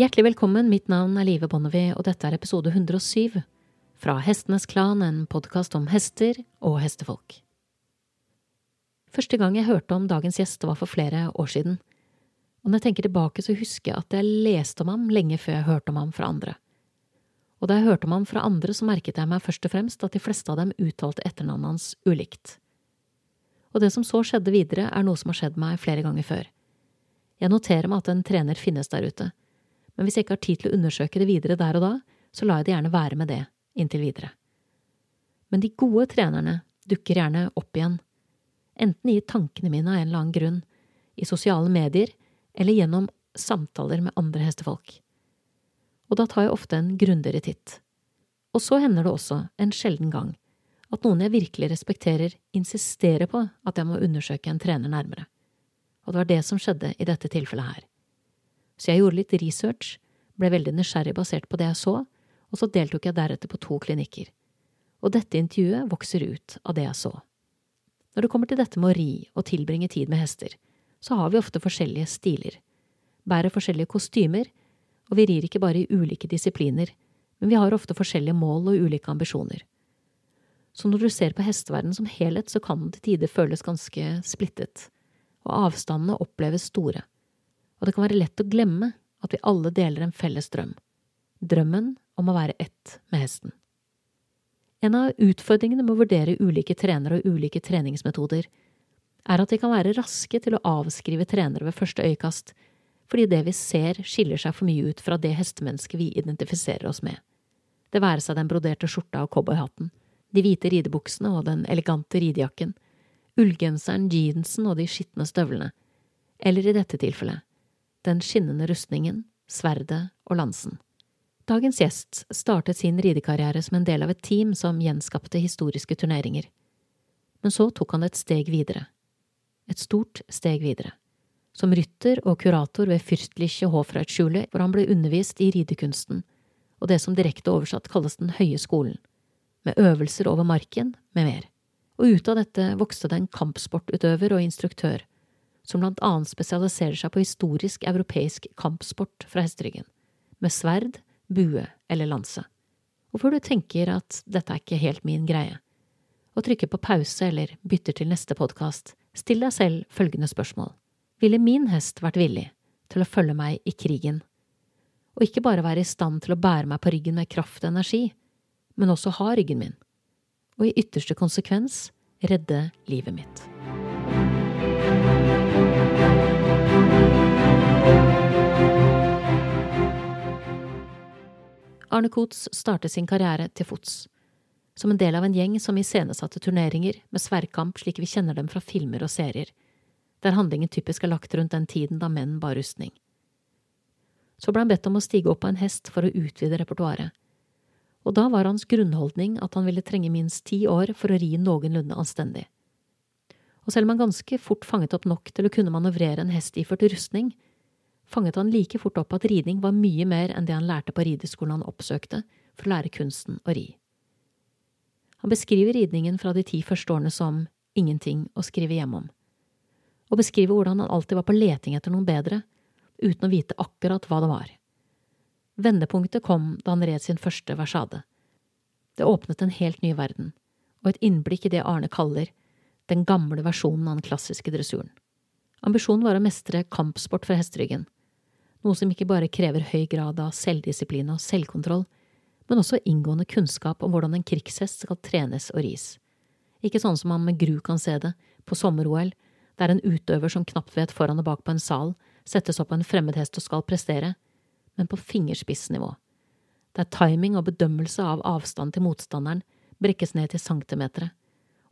Hjertelig velkommen, mitt navn er Live Bonnevie, og dette er episode 107 fra Hestenes Klan, en podkast om hester og hestefolk. Første gang jeg hørte om dagens gjest, var for flere år siden, og når jeg tenker tilbake, så husker jeg at jeg leste om ham lenge før jeg hørte om ham fra andre. Og da jeg hørte om ham fra andre, så merket jeg meg først og fremst at de fleste av dem uttalte etternavnet hans ulikt. Og det som så skjedde videre, er noe som har skjedd meg flere ganger før. Jeg noterer meg at en trener finnes der ute, men hvis jeg ikke har tid til å undersøke det videre der og da, så lar jeg det gjerne være med det inntil videre. Men de gode trenerne dukker gjerne opp igjen, enten i tankene mine av en eller annen grunn, i sosiale medier eller gjennom samtaler med andre hestefolk. Og da tar jeg ofte en grundigere titt. Og så hender det også, en sjelden gang, at noen jeg virkelig respekterer, insisterer på at jeg må undersøke en trener nærmere. Og det var det som skjedde i dette tilfellet her så jeg gjorde litt research, ble veldig nysgjerrig basert på det jeg så, og så deltok jeg deretter på to klinikker. Og dette intervjuet vokser ut av det jeg så. Når det kommer til dette med å ri og tilbringe tid med hester, så har vi ofte forskjellige stiler, bærer forskjellige kostymer, og vi rir ikke bare i ulike disipliner, men vi har ofte forskjellige mål og ulike ambisjoner. Så når du ser på hesteverden som helhet, så kan den til tider føles ganske splittet, og avstandene oppleves store og det kan være lett å glemme at vi alle deler en felles drøm – drømmen om å være ett med hesten. En av utfordringene med å vurdere ulike trenere og ulike treningsmetoder er at de kan være raske til å avskrive trenere ved første øyekast, fordi det vi ser skiller seg for mye ut fra det hestemennesket vi identifiserer oss med, det være seg den broderte skjorta og cowboyhatten, de hvite ridebuksene og den elegante ridejakken, ullgenseren, jeansen og de skitne støvlene, eller i dette tilfellet, den skinnende rustningen, sverdet og lansen. Dagens gjest startet sin ridekarriere som en del av et team som gjenskapte historiske turneringer. Men så tok han et steg videre. Et stort steg videre. Som rytter og kurator ved Fürstliche Hofreitschule, hvor han ble undervist i ridekunsten, og det som direkte oversatt kalles Den høye skolen, med øvelser over marken med mer. Og ut av dette vokste det en kampsportutøver og instruktør, som blant annet spesialiserer seg på historisk europeisk kampsport fra hesteryggen, med sverd, bue eller lanse. Før du tenker at dette er ikke helt min greie, og trykker på pause eller bytter til neste podkast, still deg selv følgende spørsmål. Ville min hest vært villig til å følge meg i krigen, og ikke bare være i stand til å bære meg på ryggen med kraft og energi, men også ha ryggen min, og i ytterste konsekvens redde livet mitt. Arne Kots startet sin karriere til fots, som en del av en gjeng som iscenesatte turneringer med sverdkamp slik vi kjenner dem fra filmer og serier, der handlingen typisk er lagt rundt den tiden da menn bar rustning. Så ble han bedt om å stige opp på en hest for å utvide repertoaret, og da var hans grunnholdning at han ville trenge minst ti år for å ri noenlunde anstendig. Og selv om han ganske fort fanget opp nok til å kunne manøvrere en hest iført rustning, fanget han like fort opp at ridning var mye mer enn det han lærte på rideskolen han oppsøkte for å lære kunsten å ri. Han beskriver ridningen fra de ti første årene som ingenting å skrive hjem om, og beskriver hvordan han alltid var på leting etter noen bedre, uten å vite akkurat hva det var. Vendepunktet kom da han red sin første versade. Det åpnet en helt ny verden, og et innblikk i det Arne kaller den gamle versjonen av den klassiske dressuren. Ambisjonen var å mestre kampsport fra hesteryggen, noe som ikke bare krever høy grad av selvdisiplin og selvkontroll, men også inngående kunnskap om hvordan en krigshest skal trenes og ris. Ikke sånn som man med gru kan se det, på sommer-OL, der en utøver som knapt vet foran og bak på en sal, settes opp på en fremmed hest og skal prestere, men på fingerspissnivå, der timing og bedømmelse av avstand til motstanderen brekkes ned til centimetere,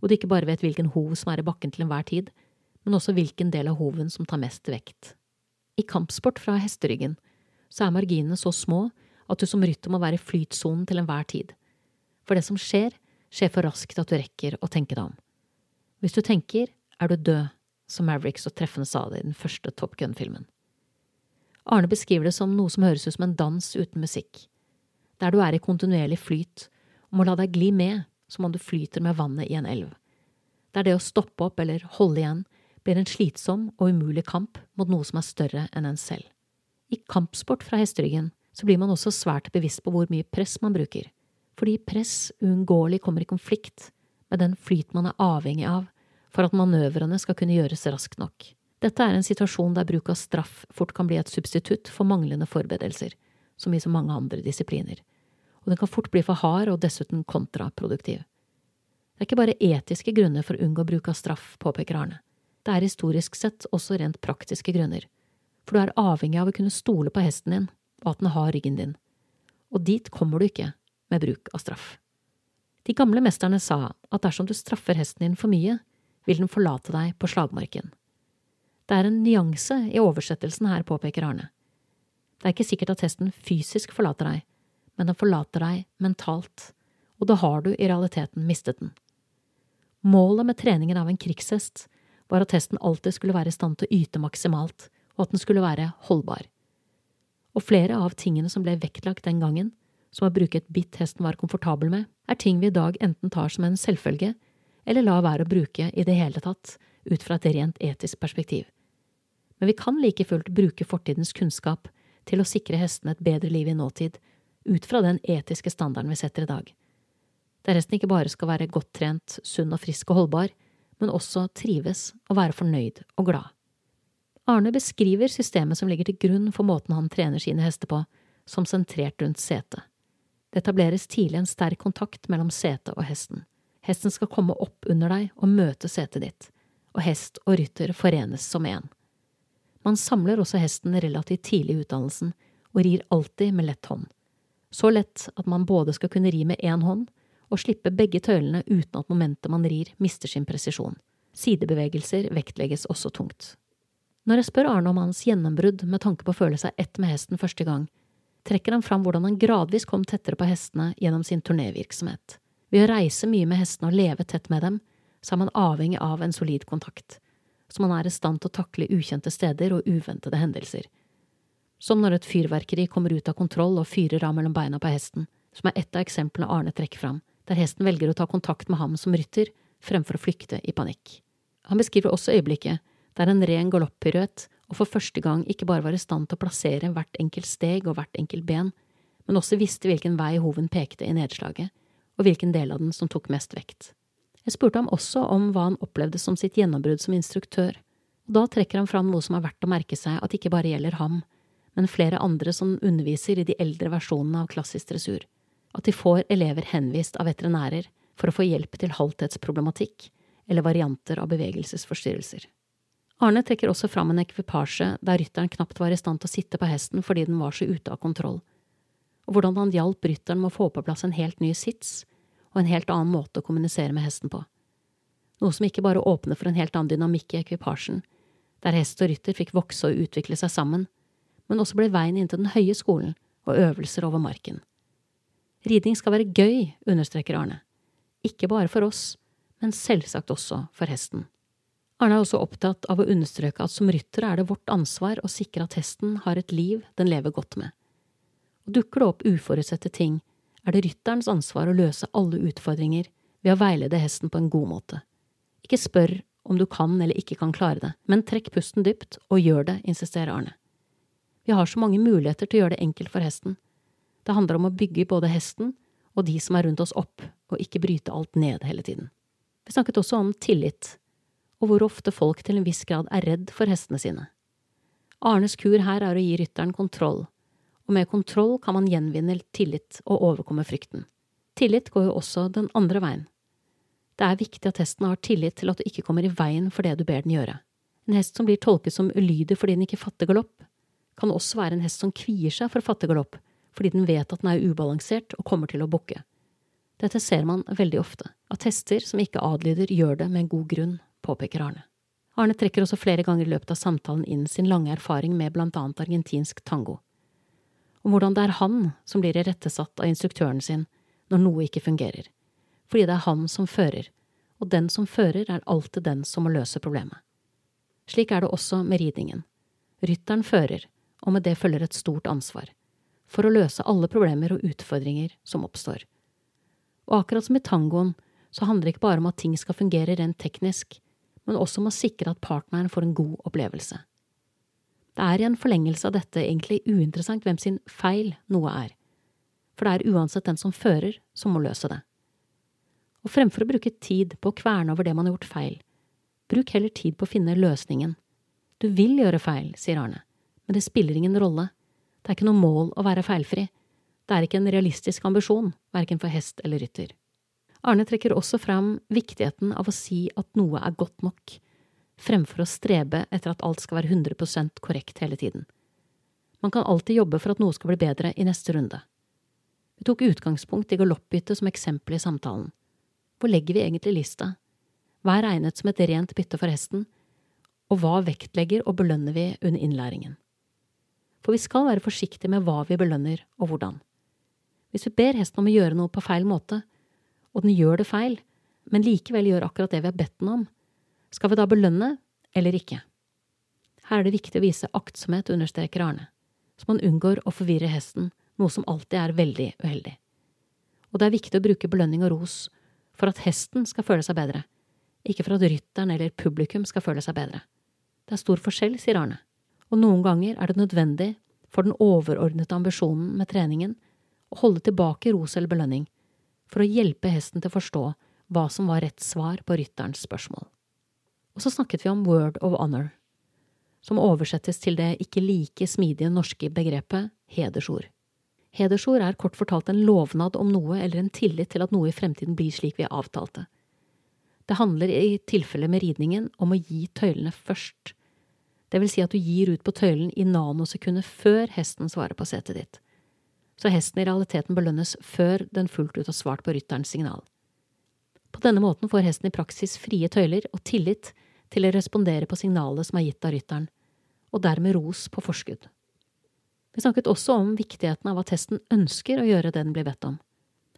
og du ikke bare vet hvilken hov som er i bakken til enhver tid, men også hvilken del av hoven som tar mest vekt. I kampsport fra hesteryggen så er marginene så små at du som rytter må være i flytsonen til enhver tid. For det som skjer, skjer for raskt at du rekker å tenke deg om. Hvis du tenker, er du død, som Maverick så treffende sa det i den første Top Gun-filmen. Arne beskriver det som noe som høres ut som en dans uten musikk, der du er i kontinuerlig flyt og må la deg gli med som om du flyter med vannet i en elv, Det er det å stoppe opp eller holde igjen blir en slitsom og umulig kamp mot noe som er større enn en selv. I kampsport fra hesteryggen så blir man også svært bevisst på hvor mye press man bruker, fordi press uunngåelig kommer i konflikt med den flyt man er avhengig av for at manøvrene skal kunne gjøres raskt nok. Dette er en situasjon der bruk av straff fort kan bli et substitutt for manglende forberedelser, som i så mange andre disipliner, og den kan fort bli for hard og dessuten kontraproduktiv. Det er ikke bare etiske grunner for å unngå bruk av straff, påpeker Arne. Det er historisk sett også rent praktiske grunner, for du er avhengig av å kunne stole på hesten din, og at den har ryggen din. Og dit kommer du ikke med bruk av straff. De gamle mesterne sa at dersom du straffer hesten din for mye, vil den forlate deg på slagmarken. Det er en nyanse i oversettelsen her, påpeker Arne. Det er ikke sikkert at hesten fysisk forlater deg, men den forlater deg mentalt, og da har du i realiteten mistet den. Målet med treningen av en krigshest var at hesten alltid skulle være i stand til å yte maksimalt, og at den skulle være holdbar. Og flere av tingene som ble vektlagt den gangen, som å bruke et bitt hesten var komfortabel med, er ting vi i dag enten tar som en selvfølge, eller lar være å bruke i det hele tatt, ut fra et rent etisk perspektiv. Men vi kan like fullt bruke fortidens kunnskap til å sikre hestene et bedre liv i nåtid, ut fra den etiske standarden vi setter i dag. Der hesten ikke bare skal være godt trent, sunn og frisk og holdbar, men også trives og være fornøyd og glad. Arne beskriver systemet som ligger til grunn for måten han trener sine hester på, som sentrert rundt setet. Det etableres tidlig en sterk kontakt mellom setet og hesten. Hesten skal komme opp under deg og møte setet ditt, og hest og rytter forenes som én. Man samler også hesten relativt tidlig i utdannelsen, og rir alltid med lett hånd. Så lett at man både skal kunne ri med én hånd og slippe begge tøylene uten at momentet man rir, mister sin presisjon. Sidebevegelser vektlegges også tungt. Når jeg spør Arne om hans gjennombrudd med tanke på å føle seg ett med hesten første gang, trekker han fram hvordan han gradvis kom tettere på hestene gjennom sin turnévirksomhet. Ved å reise mye med hestene og leve tett med dem, så er man avhengig av en solid kontakt, så man er i stand til å takle ukjente steder og uventede hendelser. Som når et fyrverkeri kommer ut av kontroll og fyrer av mellom beina på hesten, som er et av eksemplene Arne trekker fram, der hesten velger å ta kontakt med ham som rytter, fremfor å flykte i panikk. Han beskriver også øyeblikket der en ren galoppiruett og for første gang ikke bare var i stand til å plassere hvert enkelt steg og hvert enkelt ben, men også visste hvilken vei hoven pekte i nedslaget, og hvilken del av den som tok mest vekt. Jeg spurte ham også om hva han opplevde som sitt gjennombrudd som instruktør, og da trekker han fram noe som er verdt å merke seg at ikke bare gjelder ham, men flere andre som underviser i de eldre versjonene av klassisk dressur, at de får elever henvist av veterinærer for å få hjelp til halthetsproblematikk eller varianter av bevegelsesforstyrrelser. Arne trekker også fram en ekvipasje der rytteren knapt var i stand til å sitte på hesten fordi den var så ute av kontroll, og hvordan han hjalp rytteren med å få på plass en helt ny sits og en helt annen måte å kommunisere med hesten på. Noe som ikke bare åpner for en helt annen dynamikk i ekvipasjen, der hest og rytter fikk vokse og utvikle seg sammen, men også ble veien inn til den høye skolen og øvelser over marken. Riding skal være gøy, understreker Arne. Ikke bare for oss, men selvsagt også for hesten. Arne er også opptatt av å understreke at som rytter er det vårt ansvar å sikre at hesten har et liv den lever godt med. Og dukker det opp uforutsette ting, er det rytterens ansvar å løse alle utfordringer ved å veilede hesten på en god måte. Ikke spør om du kan eller ikke kan klare det, men trekk pusten dypt og gjør det, insisterer Arne. Vi har så mange muligheter til å gjøre det enkelt for hesten. Det handler om å bygge både hesten og de som er rundt oss opp, og ikke bryte alt ned hele tiden. Vi snakket også om tillit, og hvor ofte folk til en viss grad er redd for hestene sine. Arnes kur her er å gi rytteren kontroll, og med kontroll kan man gjenvinne tillit og overkomme frykten. Tillit går jo også den andre veien. Det er viktig at hesten har tillit til at du ikke kommer i veien for det du ber den gjøre. En hest som blir tolket som ulydig fordi den ikke fatter galopp, kan også være en hest som kvier seg for å fatte galopp fordi den vet at den er ubalansert og kommer til å bukke. Dette ser man veldig ofte, at hester som ikke adlyder, gjør det med en god grunn, påpeker Arne. Arne trekker også flere ganger i løpet av samtalen inn sin lange erfaring med blant annet argentinsk tango, om hvordan det er han som blir irettesatt av instruktøren sin når noe ikke fungerer, fordi det er han som fører, og den som fører er alltid den som må løse problemet. Slik er det også med ridningen. Rytteren fører, og med det følger et stort ansvar, for å løse alle problemer og utfordringer som oppstår. Og akkurat som i tangoen, så handler det ikke bare om at ting skal fungere rent teknisk, men også om å sikre at partneren får en god opplevelse. Det er i en forlengelse av dette egentlig uinteressant hvem sin feil noe er, for det er uansett den som fører, som må løse det. Og fremfor å bruke tid på å kverne over det man har gjort feil, bruk heller tid på å finne løsningen. Du vil gjøre feil, sier Arne, men det spiller ingen rolle. Det er ikke noe mål å være feilfri. Det er ikke en realistisk ambisjon, verken for hest eller rytter. Arne trekker også fram viktigheten av å si at noe er godt nok, fremfor å strebe etter at alt skal være 100% korrekt hele tiden. Man kan alltid jobbe for at noe skal bli bedre i neste runde. Vi tok utgangspunkt i galoppbytte som eksempel i samtalen. Hvor legger vi egentlig lista? Hva er regnet som et rent bytte for hesten, og hva vektlegger og belønner vi under innlæringen? For vi skal være forsiktige med hva vi belønner og hvordan. Hvis vi ber hesten om å gjøre noe på feil måte, og den gjør det feil, men likevel gjør akkurat det vi har bedt den om, skal vi da belønne eller ikke? Her er det viktig å vise aktsomhet, understreker Arne, så man unngår å forvirre hesten, noe som alltid er veldig uheldig. Og det er viktig å bruke belønning og ros for at hesten skal føle seg bedre, ikke for at rytteren eller publikum skal føle seg bedre. Det er stor forskjell, sier Arne, og noen ganger er det nødvendig for den overordnede ambisjonen med treningen å holde tilbake ros eller belønning, for å hjelpe hesten til å forstå hva som var rett svar på rytterens spørsmål. Og så snakket vi om word of honor, som oversettes til det ikke like smidige norske begrepet hedersord. Hedersord er kort fortalt en lovnad om noe eller en tillit til at noe i fremtiden blir slik vi avtalte. Det handler i tilfellet med ridningen om å gi tøylene først. Det vil si at du gir ut på tøylen i nanosekundet før hesten svarer på setet ditt så hesten i realiteten belønnes før den fullt ut har svart på rytterens signal. På denne måten får hesten i praksis frie tøyler og tillit til å respondere på signalet som er gitt av rytteren, og dermed ros på forskudd. Vi snakket også om viktigheten av at hesten ønsker å gjøre det den blir bedt om,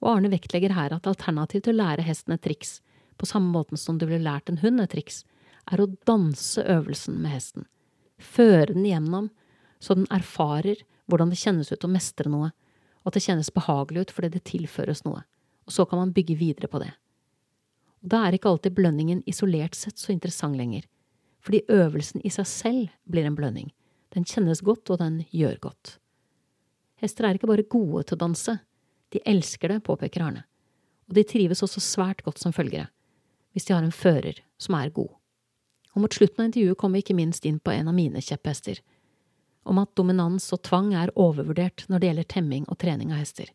og Arne vektlegger her at alternativ til å lære hesten et triks, på samme måten som du ville lært en hund et triks, er å danse øvelsen med hesten, føre den igjennom så den erfarer hvordan det kjennes ut å mestre noe, og at det kjennes behagelig ut fordi det tilføres noe, og så kan man bygge videre på det. Og da er ikke alltid belønningen isolert sett så interessant lenger, fordi øvelsen i seg selv blir en belønning, den kjennes godt, og den gjør godt. Hester er ikke bare gode til å danse, de elsker det, påpeker Arne, og de trives også svært godt som følgere, hvis de har en fører som er god. Og mot slutten av intervjuet kommer vi ikke minst inn på en av mine kjepphester, om at dominans og tvang er overvurdert når det gjelder temming og trening av hester.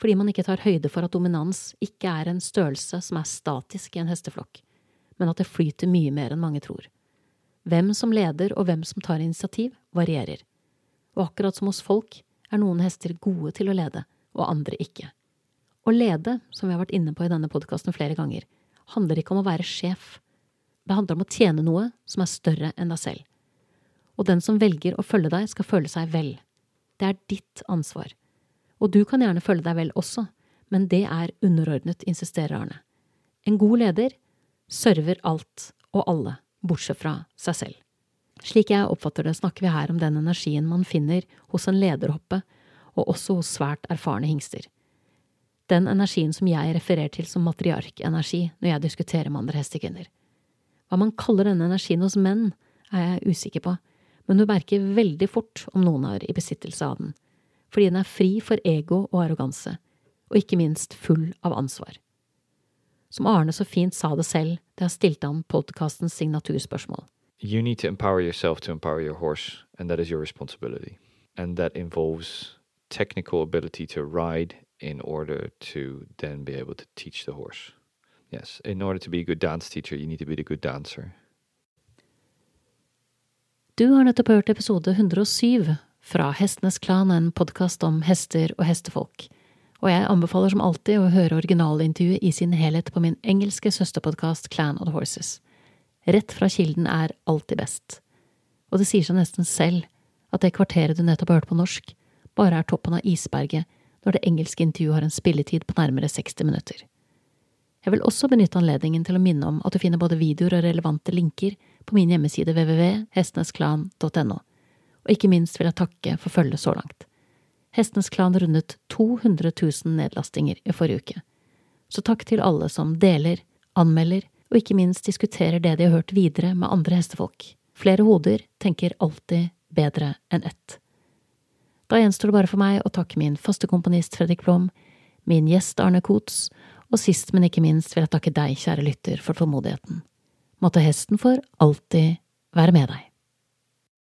Fordi man ikke tar høyde for at dominans ikke er en størrelse som er statisk i en hesteflokk, men at det flyter mye mer enn mange tror. Hvem som leder og hvem som tar initiativ, varierer. Og akkurat som hos folk er noen hester gode til å lede, og andre ikke. Å lede, som vi har vært inne på i denne podkasten flere ganger, handler ikke om å være sjef. Det handler om å tjene noe som er større enn deg selv og den som velger å følge deg, skal føle seg vel. Det er ditt ansvar. Og du kan gjerne følge deg vel også, men det er underordnet, insisterer Arne. En god leder server alt og alle, bortsett fra seg selv. Slik jeg oppfatter det, snakker vi her om den energien man finner hos en lederhoppe, og også hos svært erfarne hingster. Den energien som jeg refererer til som matriarkenergi når jeg diskuterer med andre hestekvinner. Hva man kaller denne energien hos menn, er jeg usikker på, men hun merker veldig fort om noen er i besittelse av den, fordi den er fri for ego og arroganse, og ikke minst full av ansvar. Som Arne så fint sa det selv da jeg stilte ham podkastens signaturspørsmål. You need to empower yourself to empower your horse, and that is your responsibility. And that involves technical ability to ride in order to then be able to teach the horse. Yes, in order to be a good dance teacher, you need to be a good dancer. Du har nettopp hørt episode 107 fra Hestenes Klan, en podkast om hester og hestefolk. Og jeg anbefaler som alltid å høre originalintervjuet i sin helhet på min engelske søsterpodkast Clan of Horses. Rett fra kilden er alltid best. Og det sier seg nesten selv at det kvarteret du nettopp har hørt på norsk, bare er toppen av isberget når det engelske intervjuet har en spilletid på nærmere 60 minutter. Jeg vil også benytte anledningen til å minne om at du finner både videoer og relevante linker på min hjemmeside www.hestenesklan.no, og ikke minst vil jeg takke for følget så langt. Hestenes Klan rundet 200 000 nedlastinger i forrige uke, så takk til alle som deler, anmelder og ikke minst diskuterer det de har hørt videre med andre hestefolk. Flere hoder tenker alltid bedre enn ett. Da gjenstår det bare for meg å takke min faste komponist Fredrik Blom, min gjest Arne Kots, og sist, men ikke minst vil jeg takke deg, kjære lytter, for tålmodigheten. Måtte hesten for alltid være med deg.